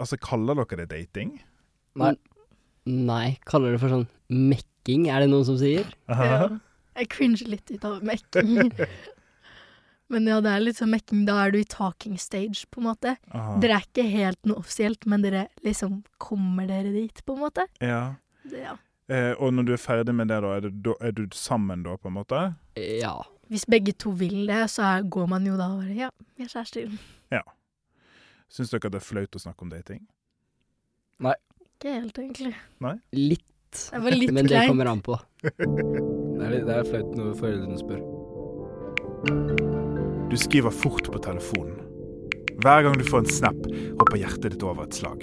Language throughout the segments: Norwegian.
Altså, kaller dere det dating? Nei. Nei, kaller det for sånn mekking, er det noen som sier? Ja. Jeg cringer litt ut av mekking. Men ja, det er litt sånn mekking. Da er du i talking stage, på en måte. Aha. Dere er ikke helt noe offisielt, men dere liksom kommer dere dit, på en måte. Ja. Det, ja. Eh, og når du er ferdig med det, da, er, det, da, er du sammen da, på en måte? Ja. Hvis begge to vil det, så er, går man jo da og bare Ja, vi er kjærester. Syns dere det er flaut å snakke om dating? Nei. Ikke helt, egentlig. Nei? Litt. Det var litt Men det kommer an på. Det er, det er flaut når foreldrene spør. Du skriver fort på telefonen. Hver gang du får en snap, hopper hjertet ditt over et slag.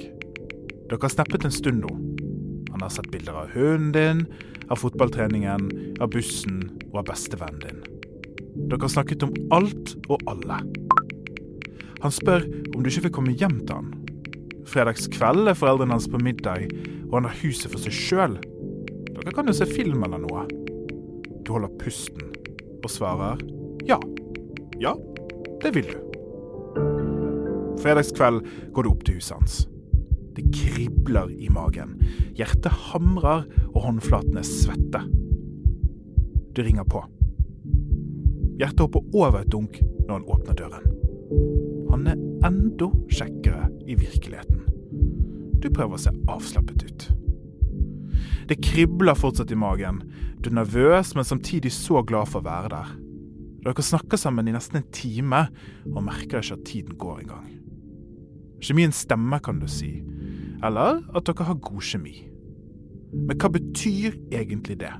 Dere har snappet en stund nå. Han har sett bilder av hunden din, av fotballtreningen, av bussen og av bestevennen din. Dere har snakket om alt og alle. Han spør om du ikke vil komme hjem til han. Fredagskveld er foreldrene hans på middag, og han har huset for seg sjøl. Dere kan jo se film eller noe. Du holder pusten og svarer ja. Ja, det vil du. Fredagskveld går du opp til huset hans. Det kribler i magen. Hjertet hamrer, og håndflatene er svette. Du ringer på. Hjertet hopper over et dunk når han åpner døren. Enda kjekkere i virkeligheten. Du prøver å se avslappet ut. Det kribler fortsatt i magen. Du er nervøs, men samtidig så glad for å være der. Dere snakker sammen i nesten en time og merker ikke at tiden går engang. Kjemien stemmer, kan du si. Eller at dere har god kjemi. Men hva betyr egentlig det?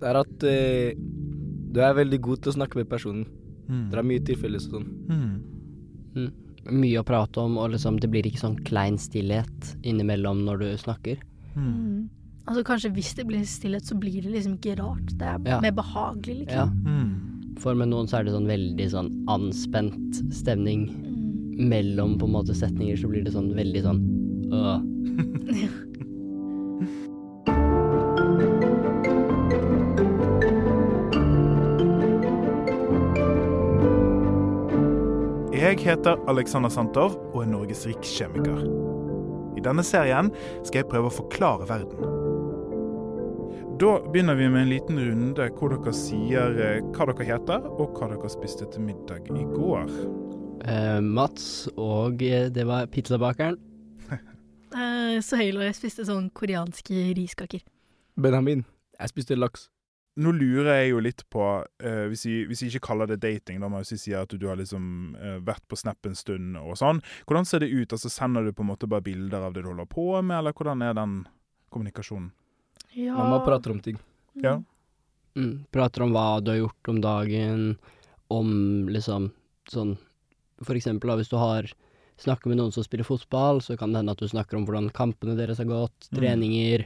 Det er at uh, du er veldig god til å snakke med personen. Dere har mye tilfeller og sånn. Mm. Mye å prate om, og liksom det blir ikke sånn klein stillhet innimellom når du snakker. Mm. Mm. Altså Kanskje hvis det blir stillhet, så blir det liksom ikke rart. Det er Ja. mer behagelig, Ja. liksom. Mm. For med noen så er det sånn veldig sånn anspent stemning. Mm. Mellom på en måte setninger så blir det sånn veldig sånn øh. Jeg heter Alexander Santov og er Norges rikskjemiker. I denne serien skal jeg prøve å forklare verden. Da begynner vi med en liten runde hvor dere sier eh, hva dere heter, og hva dere spiste til middag i går. Eh, Mats, og eh, det var pizzabakeren. Eh, så Halo og jeg spiste sånn koreanske riskaker. Benjamin, jeg spiste laks. Nå lurer jeg jo litt på, uh, hvis, jeg, hvis jeg ikke kaller det dating, da må jeg si sier at du, du har liksom uh, vært på Snap en stund og sånn. Hvordan ser det ut? Altså Sender du på en måte bare bilder av det du holder på med, eller hvordan er den kommunikasjonen? Ja. Mamma prater om ting. Ja. Mm, prater om hva du har gjort om dagen, om liksom sånn For eksempel da, hvis du har snakker med noen som spiller fotball, så kan det hende at du snakker om hvordan kampene deres har gått, Mm. treninger,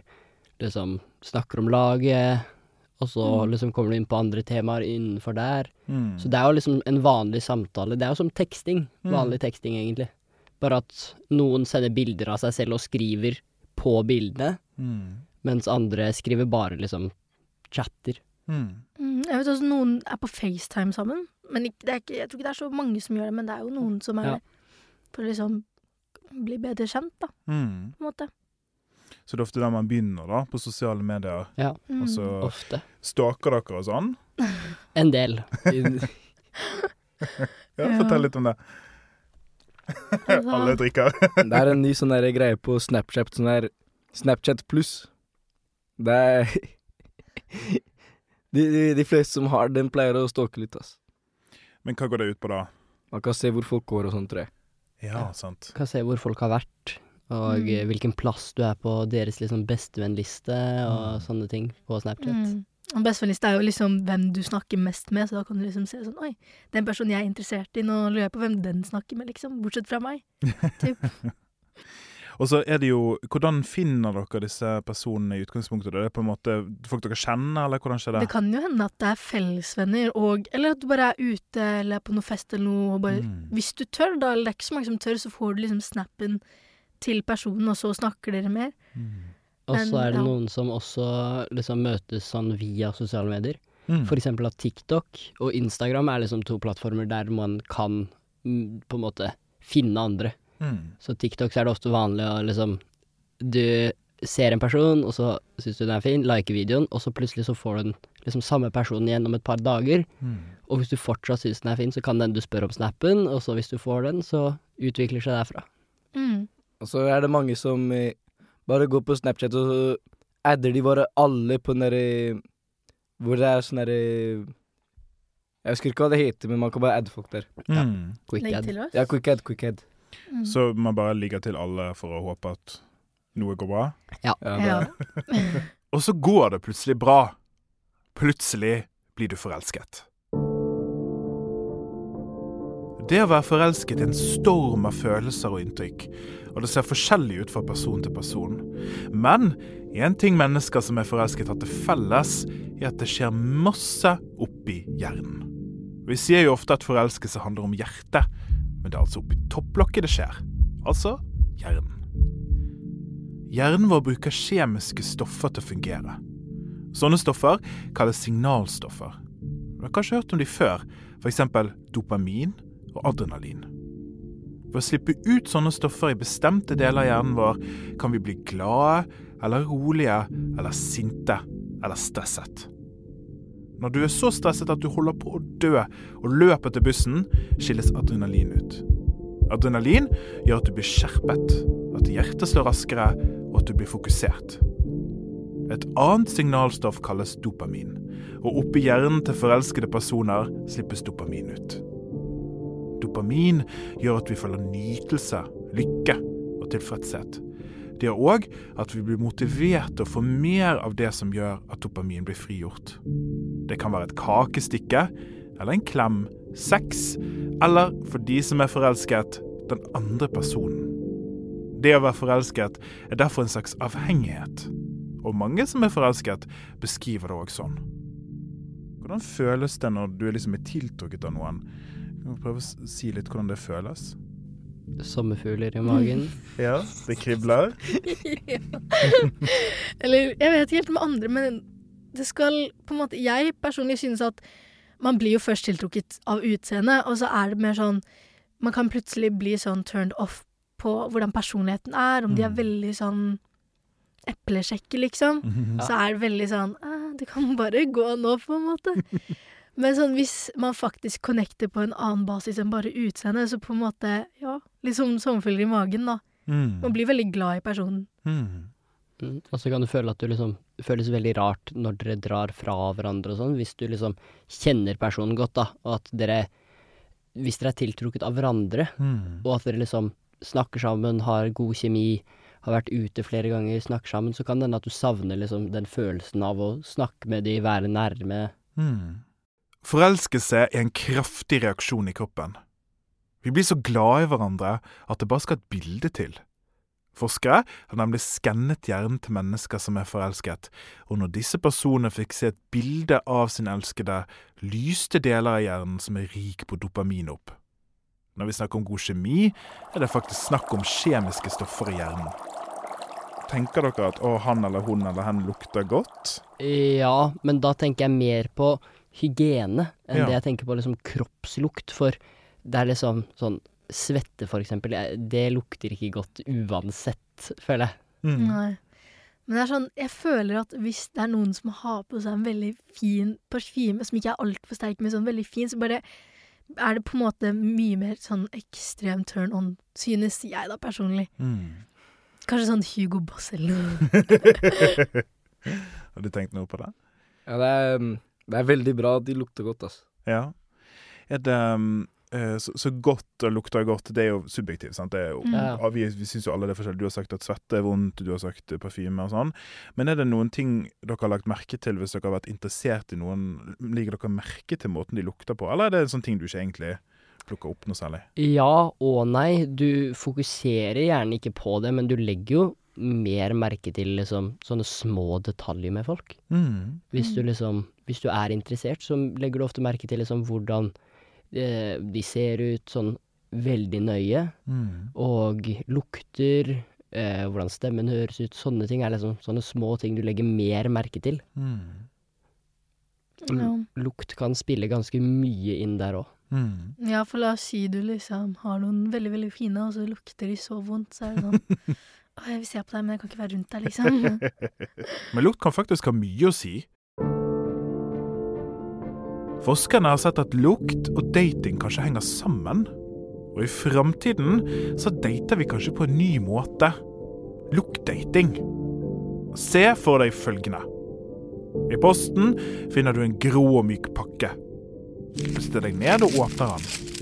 liksom snakker om laget, og så Mm. liksom kommer du inn på andre temaer innenfor der. Mm. Så det er jo liksom en vanlig samtale. Det er jo som teksting. Mm. Vanlig teksting, egentlig. Bare at noen sender bilder av seg selv og skriver på bildene, Mm. mens andre skriver bare liksom chatter. Mm. Jeg vet også noen er på FaceTime sammen. Men ikke, det er ikke, jeg tror ikke det er så mange som gjør det, men det er jo noen som er Ja. for å liksom bli bedre kjent, da, Mm. på en måte. Så det er ofte der man begynner, da, på sosiale medier. Ja, Mm. Og så ofte. stalker dere og sånn. En del. Ja. Fortell litt om det. Alle drikker. Det er en ny sånn der greie på Snapchat, sånn der Snapchat pluss. Det er de, de, de fleste som har den, pleier å stalke litt, ass. Men hva går det ut på, da? Man kan se hvor folk går og sånn, tror jeg. Ja, sant. Kan se hvor folk har vært, og Mm. eh, hvilken plass du er på deres liksom bestevennliste og Mm. sånne ting på Snapchat. Mm. Bestevennliste er jo liksom hvem du snakker mest med, så da kan du liksom se sånn Oi, den personen jeg er interessert i, nå lurer jeg på hvem den snakker med, liksom. Bortsett fra meg. Og så er det jo Hvordan finner dere disse personene i utgangspunktet? Det er på en måte folk dere kjenner, eller hvordan skjer det? Det kan jo hende at det er fellesvenner, og Eller at du bare er ute eller er på noe fest eller noe, og bare Mm. Hvis du tør, da, eller det er ikke så mange som tør, så får du liksom snappen til personen, og så snakker dere mer. Mm. Og så er det ja. noen som også liksom møtes sånn via sosiale medier. Mm. For eksempel at TikTok og Instagram er liksom to plattformer der man kan mm, på en måte finne andre. Mm. Så TikTok så er det ofte vanlig å liksom Du ser en person, og så syns du den er fin, liker videoen, og så plutselig så får du den liksom samme personen igjen om et par dager. Mm. Og hvis du fortsatt syns den er fin, så kan den du spør om snappen, og så hvis du får den, så utvikler seg derfra. Og så er det mange som eh, bare går på Snapchat, og så adder de bare alle på den derre Hvor det er sånn derre Jeg husker ikke hva det heter, men man kan bare adde folk der. Ja. Mm. Quick Legg ad. til oss. Ja, quick ad, quick ad. Mm. Så man bare ligger til alle for å håpe at noe går bra? Ja, Ja. Og så går det plutselig bra. Plutselig blir du forelsket. Det å være forelsket er en storm av følelser og inntrykk, og det ser forskjellig ut fra person til person. Men én ting mennesker som er forelsket har til felles, er at det skjer masse oppi hjernen. Vi sier jo ofte at forelskelse handler om hjertet, men det er altså oppi topplokket det skjer. Altså hjernen. Hjernen vår bruker kjemiske stoffer til å fungere. Sånne stoffer kalles signalstoffer. Du har kanskje hørt om de før, f.eks. dopamin og adrenalin. Ved å slippe ut sånne stoffer i bestemte deler av hjernen vår, kan vi bli glade eller rolige eller sinte eller stresset. Når du er så stresset at du holder på å dø og løper til bussen, skilles adrenalin ut. Adrenalin gjør at du blir skjerpet, at hjertet slår raskere, og at du blir fokusert. Et annet signalstoff kalles dopamin, og oppi hjernen til forelskede personer slippes dopamin ut. Dopamin gjør at vi føler nytelse, lykke og tilfredshet. Det gjør òg at vi blir motivert til å få mer av det som gjør at dopamin blir frigjort. Det kan være et kakestykke eller en klem, sex, eller for de som er forelsket, den andre personen. Det å være forelsket er derfor en slags avhengighet, og mange som er forelsket, beskriver det òg sånn. Hvordan føles det når du liksom er tiltrukket av noen? Prøve å si litt hvordan det føles? Sommerfugler i magen. Ja, det kribler. Ja. Eller jeg vet ikke helt med andre, men det skal på en måte Jeg personlig synes at man blir jo først tiltrukket av utseendet, og så er det mer sånn Man kan plutselig bli sånn turned off på hvordan personligheten er, om de er Mm. veldig sånn eplesjekke, liksom. Så er det veldig sånn ah, Det kan bare gå nå, på en måte. Men sånn hvis man faktisk connecter på en annen basis enn bare utseendet, så på en måte, ja, litt som sommerfugler i magen, da. Mm. Man blir veldig glad i personen. Mm. Mm. Og så kan du føle at du liksom Det føles veldig rart når dere drar fra hverandre og sånn, hvis du liksom kjenner personen godt, da, og at dere Hvis dere er tiltrukket av hverandre, Mm. og at dere liksom snakker sammen, har god kjemi, har vært ute flere ganger, snakker sammen, så kan det hende at du savner liksom den følelsen av å snakke med de, være nærme. Mm. Forelskelse er en kraftig reaksjon i kroppen. Vi blir så glad i hverandre at det bare skal et bilde til. Forskere har nemlig skannet hjernen til mennesker som er forelsket, og når disse personene fikk se et bilde av sin elskede, lyste deler av hjernen som er rik på dopamin opp. Når vi snakker om god kjemi, er det faktisk snakk om kjemiske stoffer i hjernen. Tenker dere at å, han eller hun eller hen lukter godt? Ja, men da tenker jeg mer på hygiene enn Ja. det jeg tenker på liksom kroppslukt, for det er liksom sånn Svette, for eksempel, det lukter ikke godt uansett, føler jeg. Mm. Nei. Men det er sånn, jeg føler at hvis det er noen som har på seg en veldig fin parfyme, som ikke er altfor sterk, men sånn veldig fin, så bare er det på en måte mye mer sånn ekstrem turn on, synes jeg da personlig. Mm. Kanskje sånn Hugo Boss eller noe. Har du tenkt noe på det? Ja, det er, mm, det er veldig bra at de lukter godt, altså. Ja. Er det um, eh, så, så godt og lukter godt, det er jo subjektivt, sant? Det er jo, Mm. Ja. vi vi syns jo alle det er forskjellig. Du har sagt at svette er vondt, du har sagt parfyme og sånn. Men er det noen ting dere har lagt merke til hvis dere har vært interessert i noen? Ligger dere merke til måten de lukter på, eller er det en sånn ting du ikke egentlig plukker opp noe særlig? Ja og nei. Du fokuserer gjerne ikke på det, men du legger jo mer merke til liksom sånne små detaljer med folk. Mm. Hvis du liksom Hvis du er interessert, så legger du ofte merke til liksom hvordan eh, de ser ut sånn veldig nøye, Mm. og lukter, eh, hvordan stemmen høres ut, sånne ting er liksom sånne små ting du legger mer merke til. Mm. Ja. Lukt kan spille ganske mye inn der òg. Mm. Ja, for la oss si du liksom har noen veldig, veldig fine, og så lukter de så vondt, så er det sånn Jeg vil se på deg, men jeg kan ikke være rundt deg, liksom. Men lukt kan faktisk ha mye å si. Forskerne har sett at lukt og dating kanskje henger sammen. Og i framtiden så dater vi kanskje på en ny måte. Luktdating. Se for deg følgende. I posten finner du en grå og myk pakke. Sett deg ned og åpner den.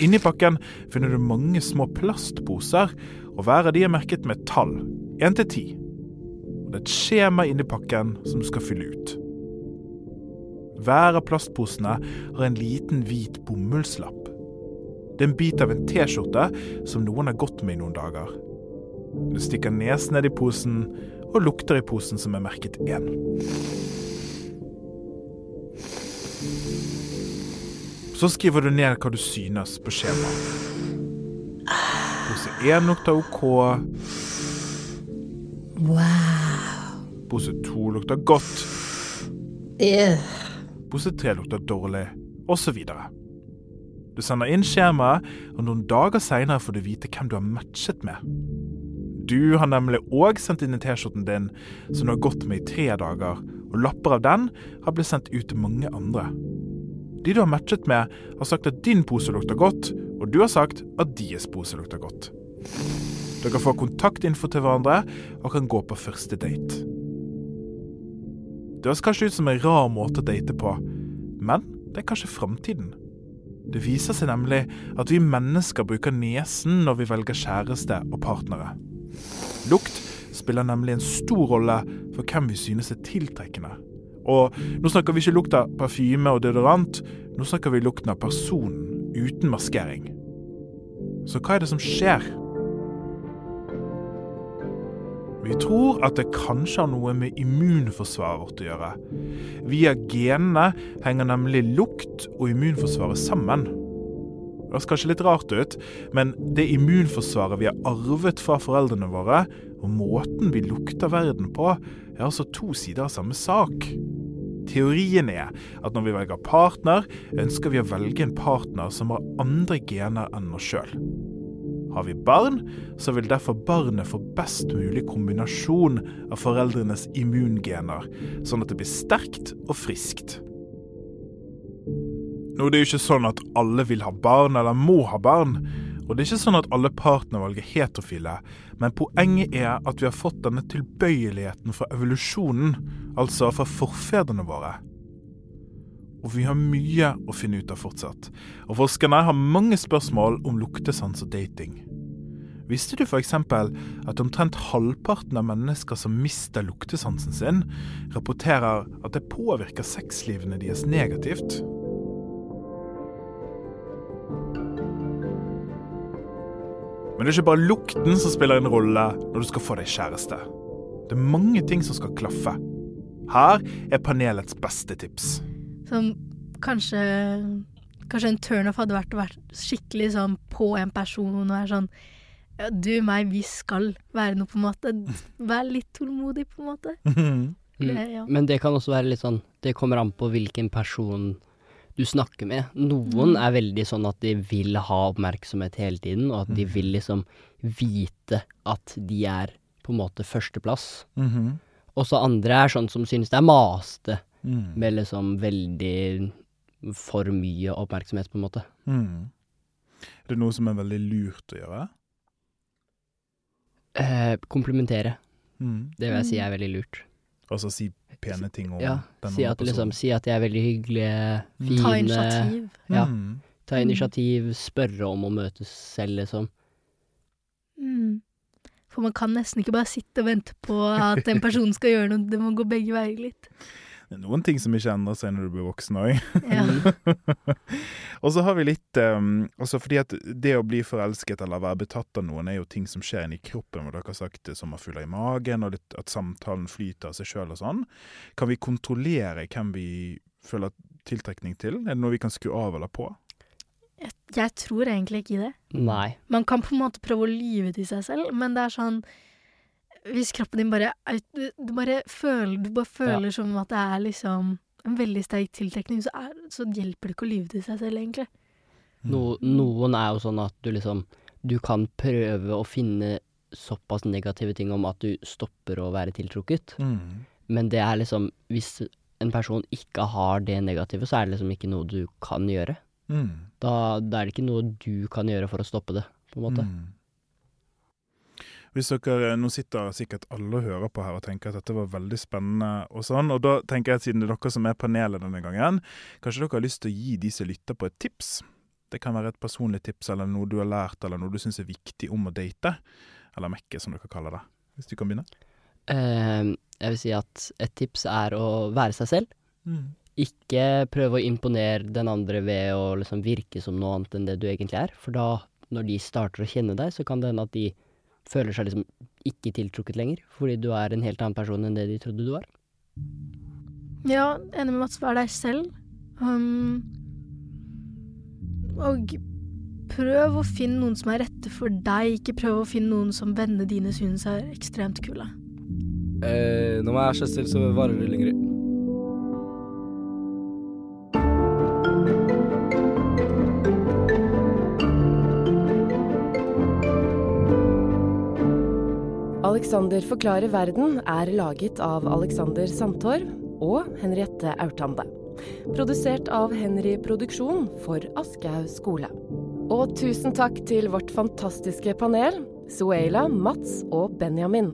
Inni pakken finner du mange små plastposer, og hver av de er merket med et tall, én til ti. Og det er et skjema inni pakken som du skal fylle ut. Hver av plastposene har en liten hvit bomullslapp. Det er en bit av en T-skjorte som noen har gått med i noen dager. Du stikker nesen ned i posen og lukter i posen som er merket 1. Så skriver du ned hva du synes på skjemaet. Pose 1 lukter OK. Pose 2 lukter godt. Pose 3 lukter dårlig, osv. Du sender inn skjemaet, og noen dager seinere får du vite hvem du har matchet med. Du har nemlig òg sendt inn en T-skjorten din som du har gått med i tre dager, og lapper av den har blitt sendt ut til mange andre. De du har matchet med, har sagt at din pose lukter godt, og du har sagt at deres pose lukter godt. Dere får kontaktinfo til hverandre og kan gå på første date. Det høres kanskje ut som en rar måte å date på, men det er kanskje framtiden. Det viser seg nemlig at vi mennesker bruker nesen når vi velger kjæreste og partnere. Lukt spiller nemlig en stor rolle for hvem vi synes er tiltrekkende. Og nå snakker vi ikke lukt av parfyme og deodorant, nå snakker vi lukten av personen uten maskering. Så hva er det som skjer? Vi tror at det kanskje har noe med immunforsvaret vårt å gjøre. Via genene henger nemlig lukt og immunforsvaret sammen. Det høres kanskje litt rart ut, men det immunforsvaret vi har arvet fra foreldrene våre, og måten vi lukter verden på, er altså to sider av samme sak. Teorien er at når vi velger partner, ønsker vi å velge en partner som har andre gener enn oss sjøl. Har vi barn, så vil derfor barnet få best mulig kombinasjon av foreldrenes immungener, sånn at det blir sterkt og friskt. Nå er det jo ikke sånn at alle vil ha barn eller må ha barn, og det er ikke sånn at alle partene velger heterofile, men poenget er at vi har fått denne tilbøyeligheten fra evolusjonen, altså fra forfedrene våre. Og vi har mye å finne ut av fortsatt, og forskerne har mange spørsmål om luktesans og dating. Visste du f.eks. at omtrent halvparten av mennesker som mister luktesansen sin, rapporterer at det påvirker sexlivene deres negativt? Men det er ikke bare lukten som spiller en rolle når du skal få deg kjæreste. Det er mange ting som skal klaffe. Her er panelets beste tips. Som kanskje Kanskje en turnoff hadde vært å være skikkelig sånn på en person og være sånn ja, du, meg, vi skal være noe, på en måte. Vær litt tålmodig, på en måte. Mm. Det, ja. Men det kan også være litt sånn Det kommer an på hvilken person du snakker med. Noen er veldig sånn at de vil ha oppmerksomhet hele tiden, og at de vil liksom vite at de er på en måte førsteplass. Og så andre er sånn som synes det er maste Mm. med liksom veldig for mye oppmerksomhet, på en måte. Mm. Er det noe som er veldig lurt å gjøre? Eh, komplementere. Mm. Det vil jeg si er veldig lurt. Altså si pene ting om Ja, den si andre personen. liksom, personen. si at de er veldig hyggelige, fine. Ta initiativ. Ja. Mm. Ta initiativ, spørre om å møtes selv, liksom. Mm. For man kan nesten ikke bare sitte og vente på at en person skal gjøre noe. Det må gå begge veier litt. Det er noen ting som ikke endrer seg når du blir voksen òg. Ja. og så har vi litt um, altså fordi at det å bli forelsket eller være betatt av noen er jo ting som skjer inni kroppen, hvor dere har sagt det sommerfugler i magen, og litt, at samtalen flyter av seg sjøl og sånn. Kan vi kontrollere hvem vi føler tiltrekning til? Er det noe vi kan skru av eller på? Jeg, jeg tror egentlig ikke det. Nei. Man kan på en måte prøve å lyve til seg selv, men det er sånn Hvis kroppen din bare Du, bare føler, du bare føler som at det er liksom en veldig sterk tiltrekning, så, er, så hjelper det ikke å lyve til seg selv, egentlig. No, noen er jo sånn at du liksom Du kan prøve å finne såpass negative ting om at du stopper å være tiltrukket, Mm. men det er liksom Hvis en person ikke har det negative, så er det liksom ikke noe du kan gjøre. Mm. Da, da er det ikke noe du kan gjøre for å stoppe det, på en måte. Mm. Hvis dere, Nå sitter sikkert alle og hører på her og tenker at dette var veldig spennende, og sånn, og da tenker jeg at siden det er dere som er panelet denne gangen, kanskje dere har lyst til å gi de som lytter på et tips? Det kan være et personlig tips, eller noe du har lært, eller noe du syns er viktig om å date. Eller mekke, som dere kaller det. Hvis du kan begynne? Uh, jeg vil si at et tips er å være seg selv. Mm. Ikke prøve å imponere den andre ved å liksom virke som noe annet enn det du egentlig er, for da, når de starter å kjenne deg, så kan det hende at de føler seg liksom ikke tiltrukket lenger, fordi du er en helt annen person enn det de trodde du var. Ja, enig med Mats. Vær deg selv. Um, og prøv å finne noen som er rette for deg. Ikke prøv å finne noen som vennene dine synes er ekstremt kule. Eh, når man er seg selv, så varer det lenger. Alexander forklarer verden er laget av Alexander Sandtorv og Henriette Aurtande. Produsert av Henry Produksjon for Aschehoug skole. Og tusen takk til vårt fantastiske panel, Suela, Mats og Benjamin.